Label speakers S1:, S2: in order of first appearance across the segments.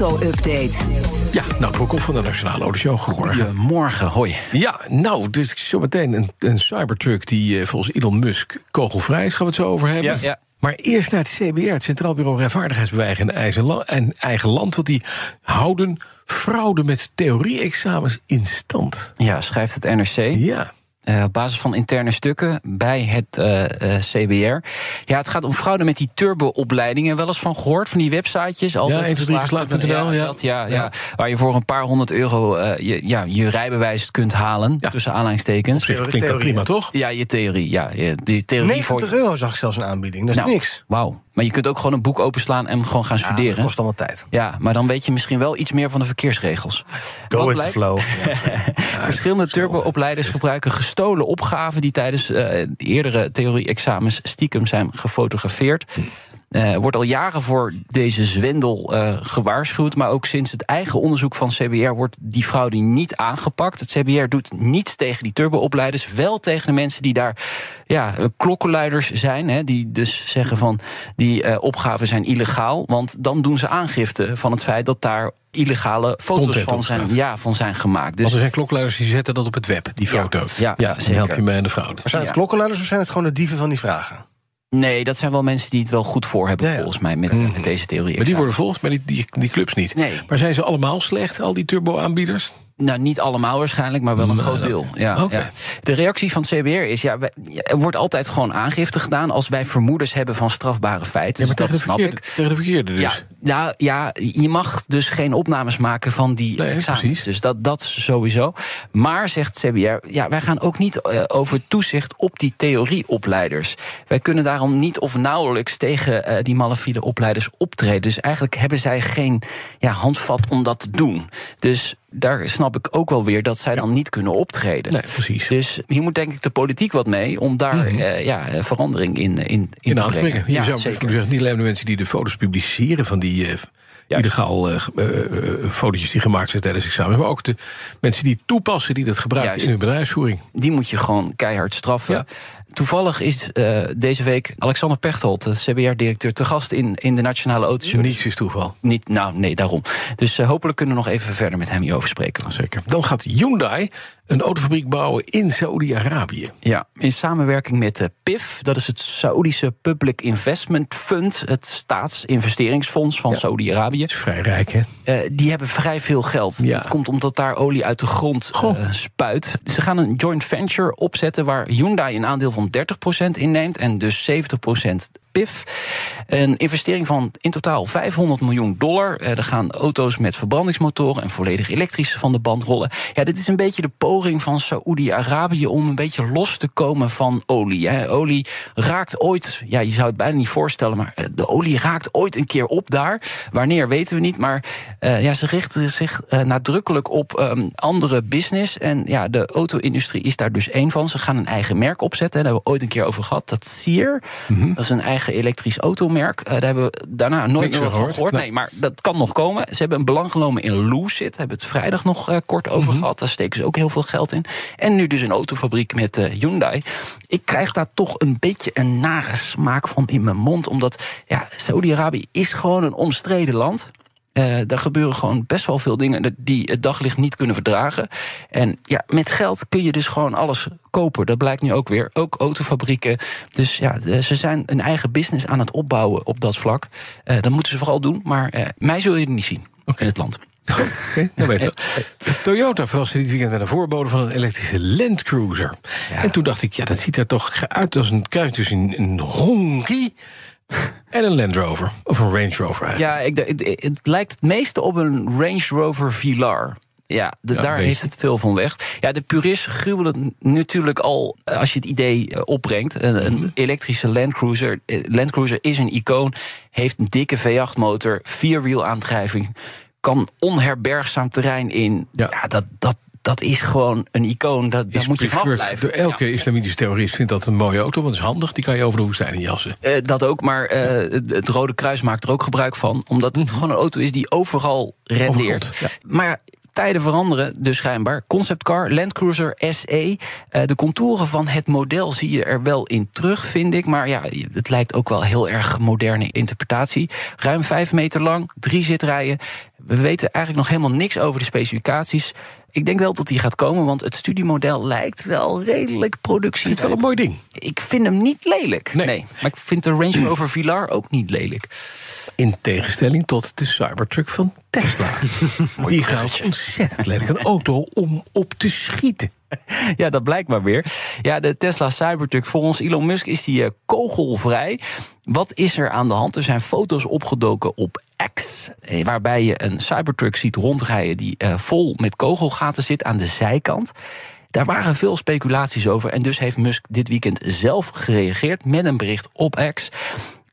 S1: Auto-update.
S2: Ja, nou, Broekhoff van de Nationale Autoshow. Goedemorgen.
S3: Goedemorgen, hoi.
S2: Ja, nou, dus zometeen een, een Cybertruck die eh, volgens Elon Musk kogelvrij is. Gaan we het zo over hebben.
S3: Ja, ja.
S2: Maar eerst naar het CBR, het Centraal Bureau Rechtvaardigheidsbeweging in eigen, la- en eigen land. Want die houden fraude met theorie-examens in stand.
S3: Ja, schrijft het NRC.
S2: Ja.
S3: Eh, op basis van interne stukken bij het eh, eh, CBR. Ja, het gaat om fraude met die turbo-opleidingen. Wel eens van gehoord, van die websitejes. Altijd
S2: 1, 2, 3
S3: geslaagd met een-
S2: geslaagd.nl, ja.
S3: dat, ja, ja.
S2: Ja.
S3: Waar je voor een paar honderd euro eh, je, ja, je rijbewijs kunt halen.
S2: Ja.
S3: Tussen aanhalingstekens.
S2: Zich klinkt dat prima, toch?
S3: Ja, je theorie. Ja, je- die theorie
S4: 90
S3: voor...
S4: euro zag ik zelfs een aanbieding. Dat is
S3: Nou,
S4: niks.
S3: Wauw. Maar je kunt ook gewoon een boek openslaan en gewoon gaan
S4: Ja, dat
S3: studeren.
S4: kost allemaal tijd.
S3: Ja, maar dan weet je misschien wel iets meer van de verkeersregels.
S4: Go with
S3: blijkt?
S4: flow.
S3: Verschillende turbo-opleiders gebruiken gestolen opgaven die tijdens eh, de eerdere theorie-examens stiekem zijn gefotografeerd. Er wordt al jaren voor deze zwendel eh, gewaarschuwd. Maar ook sinds het eigen onderzoek van CBR wordt die fraude niet aangepakt. Het CBR doet niets tegen die turbo-opleiders. Wel tegen de mensen die daar ja, eh, klokkenluiders zijn. Hè, die dus zeggen van die eh, opgaven zijn illegaal. Want dan doen ze aangifte van het feit dat daar illegale foto's
S2: Content
S3: van zijn, ja, van zijn gemaakt. Dus
S2: Want er zijn klokluiders die zetten dat op het web, die
S3: Ja,
S2: foto's.
S3: ja, zeker.
S2: help je mee aan de fraude.
S4: Maar zijn het
S3: Ja.
S4: klokkenluiders of zijn het gewoon de dieven van die vragen?
S3: Nee, dat zijn wel mensen die het wel goed voor hebben,
S4: Ja, ja.
S3: volgens mij, met, met deze theorie.
S2: Maar die worden volgens mij die, die, die clubs niet.
S3: Nee.
S2: Maar zijn ze allemaal slecht, al die turbo-aanbieders?
S3: Nou, niet allemaal waarschijnlijk, maar wel een groot deel. Ja,
S2: oké.
S3: ja. De reactie van het CBR is: ja, wij- er wordt altijd gewoon aangifte gedaan als wij vermoedens hebben van strafbare feiten.
S2: Ja, maar
S3: Dus dat snap ik.
S2: tegen de verkeerde dus.
S3: Ja, nou, ja, je mag dus geen opnames maken van die
S2: Nee,
S3: examens.
S2: precies.
S3: Dus dat, dat sowieso. Maar, zegt het CBR, ja, wij gaan ook niet eh, over toezicht op die theorieopleiders. Wij kunnen daarom niet of nauwelijks tegen eh, die malafide opleiders optreden. Dus eigenlijk hebben zij geen ja, handvat om dat te doen. Dus daar snap ik ook wel weer dat zij dan niet kunnen optreden.
S2: Nee, precies.
S3: Dus hier moet denk ik de politiek wat mee om daar eh, ja, verandering in, in, in,
S2: in
S3: te
S2: aan te
S3: brengen.
S2: Je
S3: Ja,
S2: zou
S3: zeker.
S2: zeggen, niet alleen de mensen die de foto's publiceren van die eh, illegaal eh, eh, eh, fotootjes die gemaakt zijn tijdens examens, maar ook de mensen die toepassen, die dat gebruiken
S3: Juist.
S2: in hun bedrijfsvoering.
S3: die moet je gewoon keihard straffen.
S2: Ja.
S3: Toevallig is eh, deze week Alexander Pechtold, de CBR-directeur, te gast in, in de Nationale Autoshow.
S2: Niets is toeval.
S3: Niet, nou, nee, daarom. Dus eh, hopelijk kunnen we nog even verder met hem hierover spreken.
S2: Zeker. Dan gaat Hyundai een autofabriek bouwen in Saudi-Arabië.
S3: Ja, in samenwerking met de PIF, dat is het Saoedische Public Investment Fund, het staatsinvesteringsfonds van Saudi-Arabië.
S2: is vrij rijk, hè?
S3: Eh, die hebben vrij veel geld.
S2: Ja.
S3: Dat komt omdat daar olie uit de grond eh, spuit. Ze gaan een joint venture opzetten waar Hyundai een aandeel van 30% inneemt en dus 70% PIF. Een investering van in totaal 500 miljoen dollar. Eh, er gaan auto's met verbrandingsmotoren en volledig elektrisch van de band rollen. Ja, dit is een beetje de poging van Saoedi-Arabië om een beetje los te komen van olie. Hè. Olie raakt ooit, ja, je zou het bijna niet voorstellen, maar eh, de olie raakt ooit een keer op daar. Wanneer weten we niet, maar eh, ja, ze richten zich nadrukkelijk op ehm, andere business. En ja, de auto-industrie is daar dus één van. Ze gaan een eigen merk opzetten. Daar hebben we ooit een keer over gehad. Dat Sier, dat is een eigen elektrisch automerk. Eh, daar hebben we daarna nooit meer
S2: van gehoord.
S3: gehoord.
S2: Nee.
S3: Maar dat kan nog komen. Ze hebben een belang genomen in Lucid. Hebben het vrijdag nog eh, kort over gehad. Daar steken ze ook heel veel geld in. En nu dus een autofabriek met eh, Hyundai. Ik krijg daar toch een beetje een nare smaak van in mijn mond. Omdat ja, Saudi-Arabië is gewoon een omstreden land. Eh daar gebeuren gewoon best wel veel dingen die het daglicht niet kunnen verdragen. En ja, met geld kun je dus gewoon alles kopen. Dat blijkt nu ook weer. Ook autofabrieken. Dus ja, ze zijn een eigen business aan het opbouwen op dat vlak. Eh, dat moeten ze vooral doen. Maar eh, mij zul je er niet zien in het land.
S2: Oké, dan weten we. Toyota verraste dit weekend met een voorbode van een elektrische Land Cruiser.
S3: Ja.
S2: En toen dacht ik, ja, dat ziet er toch uit als een kruis tussen een Honky en een Land Rover. Of een Range Rover eigenlijk.
S3: Ja, ik, het, het lijkt het meeste op een Range Rover Velar. Ja, de-
S2: Ja,
S3: daar heeft het veel van weg. Ja, de purist gruwelen natuurlijk al eh, als je het idee eh, opbrengt. Een,
S2: Mhm.
S3: een elektrische Land Cruiser. Eh, Land Cruiser is een icoon. Heeft een dikke V8-motor, vierwielaandrijving. Kan onherbergzaam terrein in.
S2: Ja.
S3: Ja, dat, dat, dat is gewoon een icoon. Dat, daar
S2: Is
S3: moet je vanaf blijven.
S2: door elke islamitische terrorist vindt dat een mooie auto, want het is handig. Die kan je over de woestijn in jassen.
S3: Eh, dat ook, maar eh, het, Rode Kruis maakt er ook gebruik van. Omdat het gewoon een auto is die overal rendeert.
S2: Ja.
S3: Maar tijden veranderen dus schijnbaar. Conceptcar, Land Cruiser SE. eh, de contouren van het model zie je er wel in terug, vind ik. Maar ja, het lijkt ook wel heel erg moderne interpretatie. Ruim vijf meter lang, drie zitrijen. We weten eigenlijk nog helemaal niks over de specificaties. Ik denk wel dat die gaat komen, want het studiemodel lijkt wel redelijk productie.
S2: Het wel een mooi ding.
S3: Ik vind hem niet lelijk.
S2: Nee.
S3: Nee. Maar ik vind de Range Rover Vilar ook niet lelijk.
S2: In tegenstelling tot de Cybertruck van Tesla. Die gaat ontzettend lelijk. Een auto om op te schieten.
S3: Ja, dat blijkt maar weer. Ja, de Tesla Cybertruck, volgens Elon Musk is die eh, kogelvrij. Wat is er aan de hand? Er zijn foto's opgedoken op X, eh, waarbij je een Cybertruck ziet rondrijden die eh, vol met kogelgaten zit aan de zijkant. Daar waren veel speculaties over en dus heeft Musk dit weekend zelf gereageerd met een bericht op X.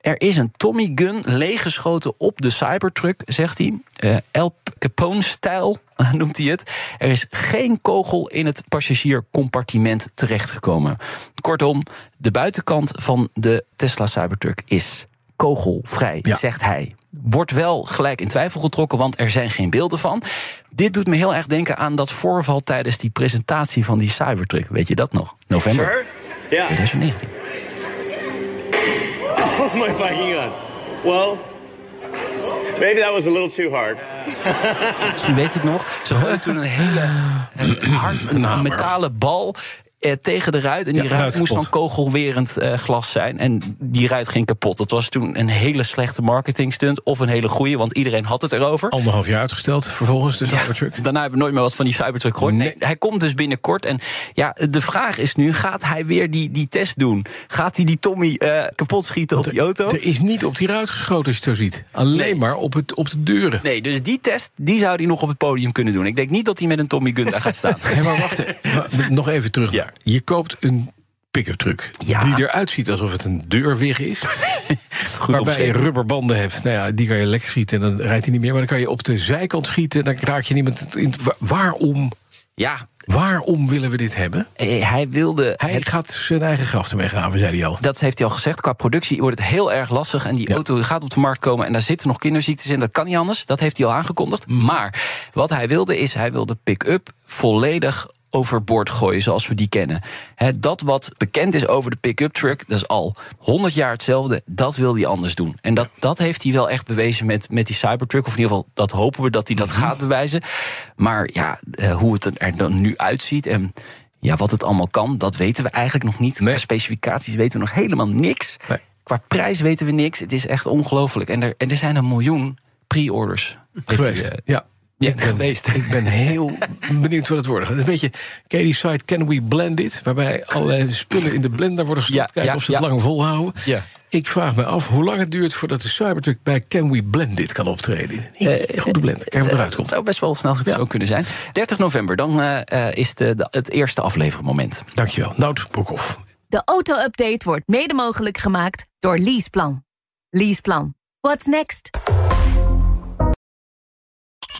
S3: Er is een Tommy gun leeggeschoten op de Cybertruck, zegt hij. Eh El Capone-stijl noemt hij het. Er is geen kogel in het passagiercompartiment terechtgekomen. Kortom, de buitenkant van de Tesla Cybertruck is kogelvrij,
S2: Ja.
S3: zegt hij. Wordt wel gelijk in twijfel getrokken, want er zijn geen beelden van. Dit doet me heel erg denken aan dat voorval tijdens die presentatie van die Cybertruck. Weet je dat nog? November
S5: Sure? Yeah.
S3: 2019.
S5: Oh my fucking god. Well, maybe that was a little too hard.
S3: Misschien weet je het nog. Ze gooiden toen een hele een hard een
S2: hamer.
S3: metalen bal tegen de ruit. En die
S2: Ja,
S3: ruit
S2: ruit
S3: moest dan
S2: kapot.
S3: kogelwerend eh, glas zijn. En die ruit ging kapot. Dat was toen een hele slechte marketingstunt. Of een hele goede, want iedereen had het erover.
S2: Anderhalf jaar uitgesteld, vervolgens de Cybertruck.
S3: Daarna hebben we nooit meer wat van die Cybertruck gehoord. Nee,
S2: Nee.
S3: hij komt dus binnenkort. En ja, de vraag is nu, gaat hij weer die, die test doen? Gaat hij die Tommy eh, kapot schieten op die auto?
S2: Er is niet op die ruit geschoten als je het zo ziet. Alleen
S3: Nee.
S2: maar op, het, op de deuren.
S3: Nee, dus die test die zou hij nog op het podium kunnen doen. Ik denk niet dat hij met een Tommy gun daar gaat staan.
S2: Hé, maar wacht Nog even terug.
S3: Ja.
S2: Je koopt een pick-up truck.
S3: Ja.
S2: Die eruit ziet alsof het een deurwig is.
S3: Goed
S2: waarbij je rubberbanden hebt. Nou ja, die kan je lekker schieten en dan rijdt hij niet meer. Maar dan kan je op de zijkant schieten. Dan raak je met. In, Wa- waarom,
S3: Ja,
S2: waarom willen we dit hebben?
S3: eh, hij wilde...
S2: Hij
S3: het-
S2: gaat zijn eigen graf ermee graven, zei hij al.
S3: Dat heeft hij al gezegd. Qua productie wordt het heel erg lastig. En die
S2: Ja.
S3: auto gaat op de markt komen. En daar zitten nog kinderziektes in. Dat kan niet anders. Dat heeft hij al aangekondigd. Maar wat hij wilde is, hij wilde pick-up volledig overboord gooien zoals we die kennen. Hè, dat wat bekend is over de pick-up truck, dat is al 100 jaar hetzelfde. Dat wil hij anders doen. En dat, dat heeft hij wel echt bewezen met, met die Cybertruck. Of in ieder geval, dat hopen we dat hij dat
S2: Mhm.
S3: gaat bewijzen. Maar ja, eh, hoe het er dan nu uitziet en ja, wat het allemaal kan, dat weten we eigenlijk nog niet.
S2: Nee.
S3: Specificaties weten we nog helemaal niks.
S2: Nee.
S3: Qua prijs weten we niks. Het is echt ongelooflijk. En er, en er zijn een miljoen pre-orders.
S2: Geweest.
S3: eh,
S2: ja.
S3: Ja,
S2: ik ben,
S3: geweest.
S2: Ik ben heel benieuwd wat het wordt. Het is een beetje, die site Can We Blend It? Waarbij allerlei spullen in de blender worden gestopt.
S3: Ja,
S2: Kijken
S3: ja,
S2: of ze het lang volhouden.
S3: Ja.
S2: Ik vraag me af hoe lang het duurt voordat de Cybertruck bij Can We Blend It kan optreden. Een goede blender. Kijk wat eruit
S3: Het
S2: komt.
S3: zou best wel snel zo kunnen zijn. 30 november, dan eh, eh, is de, de- het eerste aflevermoment.
S2: Dankjewel. Nout Broekhoff.
S1: De auto-update wordt mede mogelijk gemaakt door Leaseplan. Leaseplan. What's next?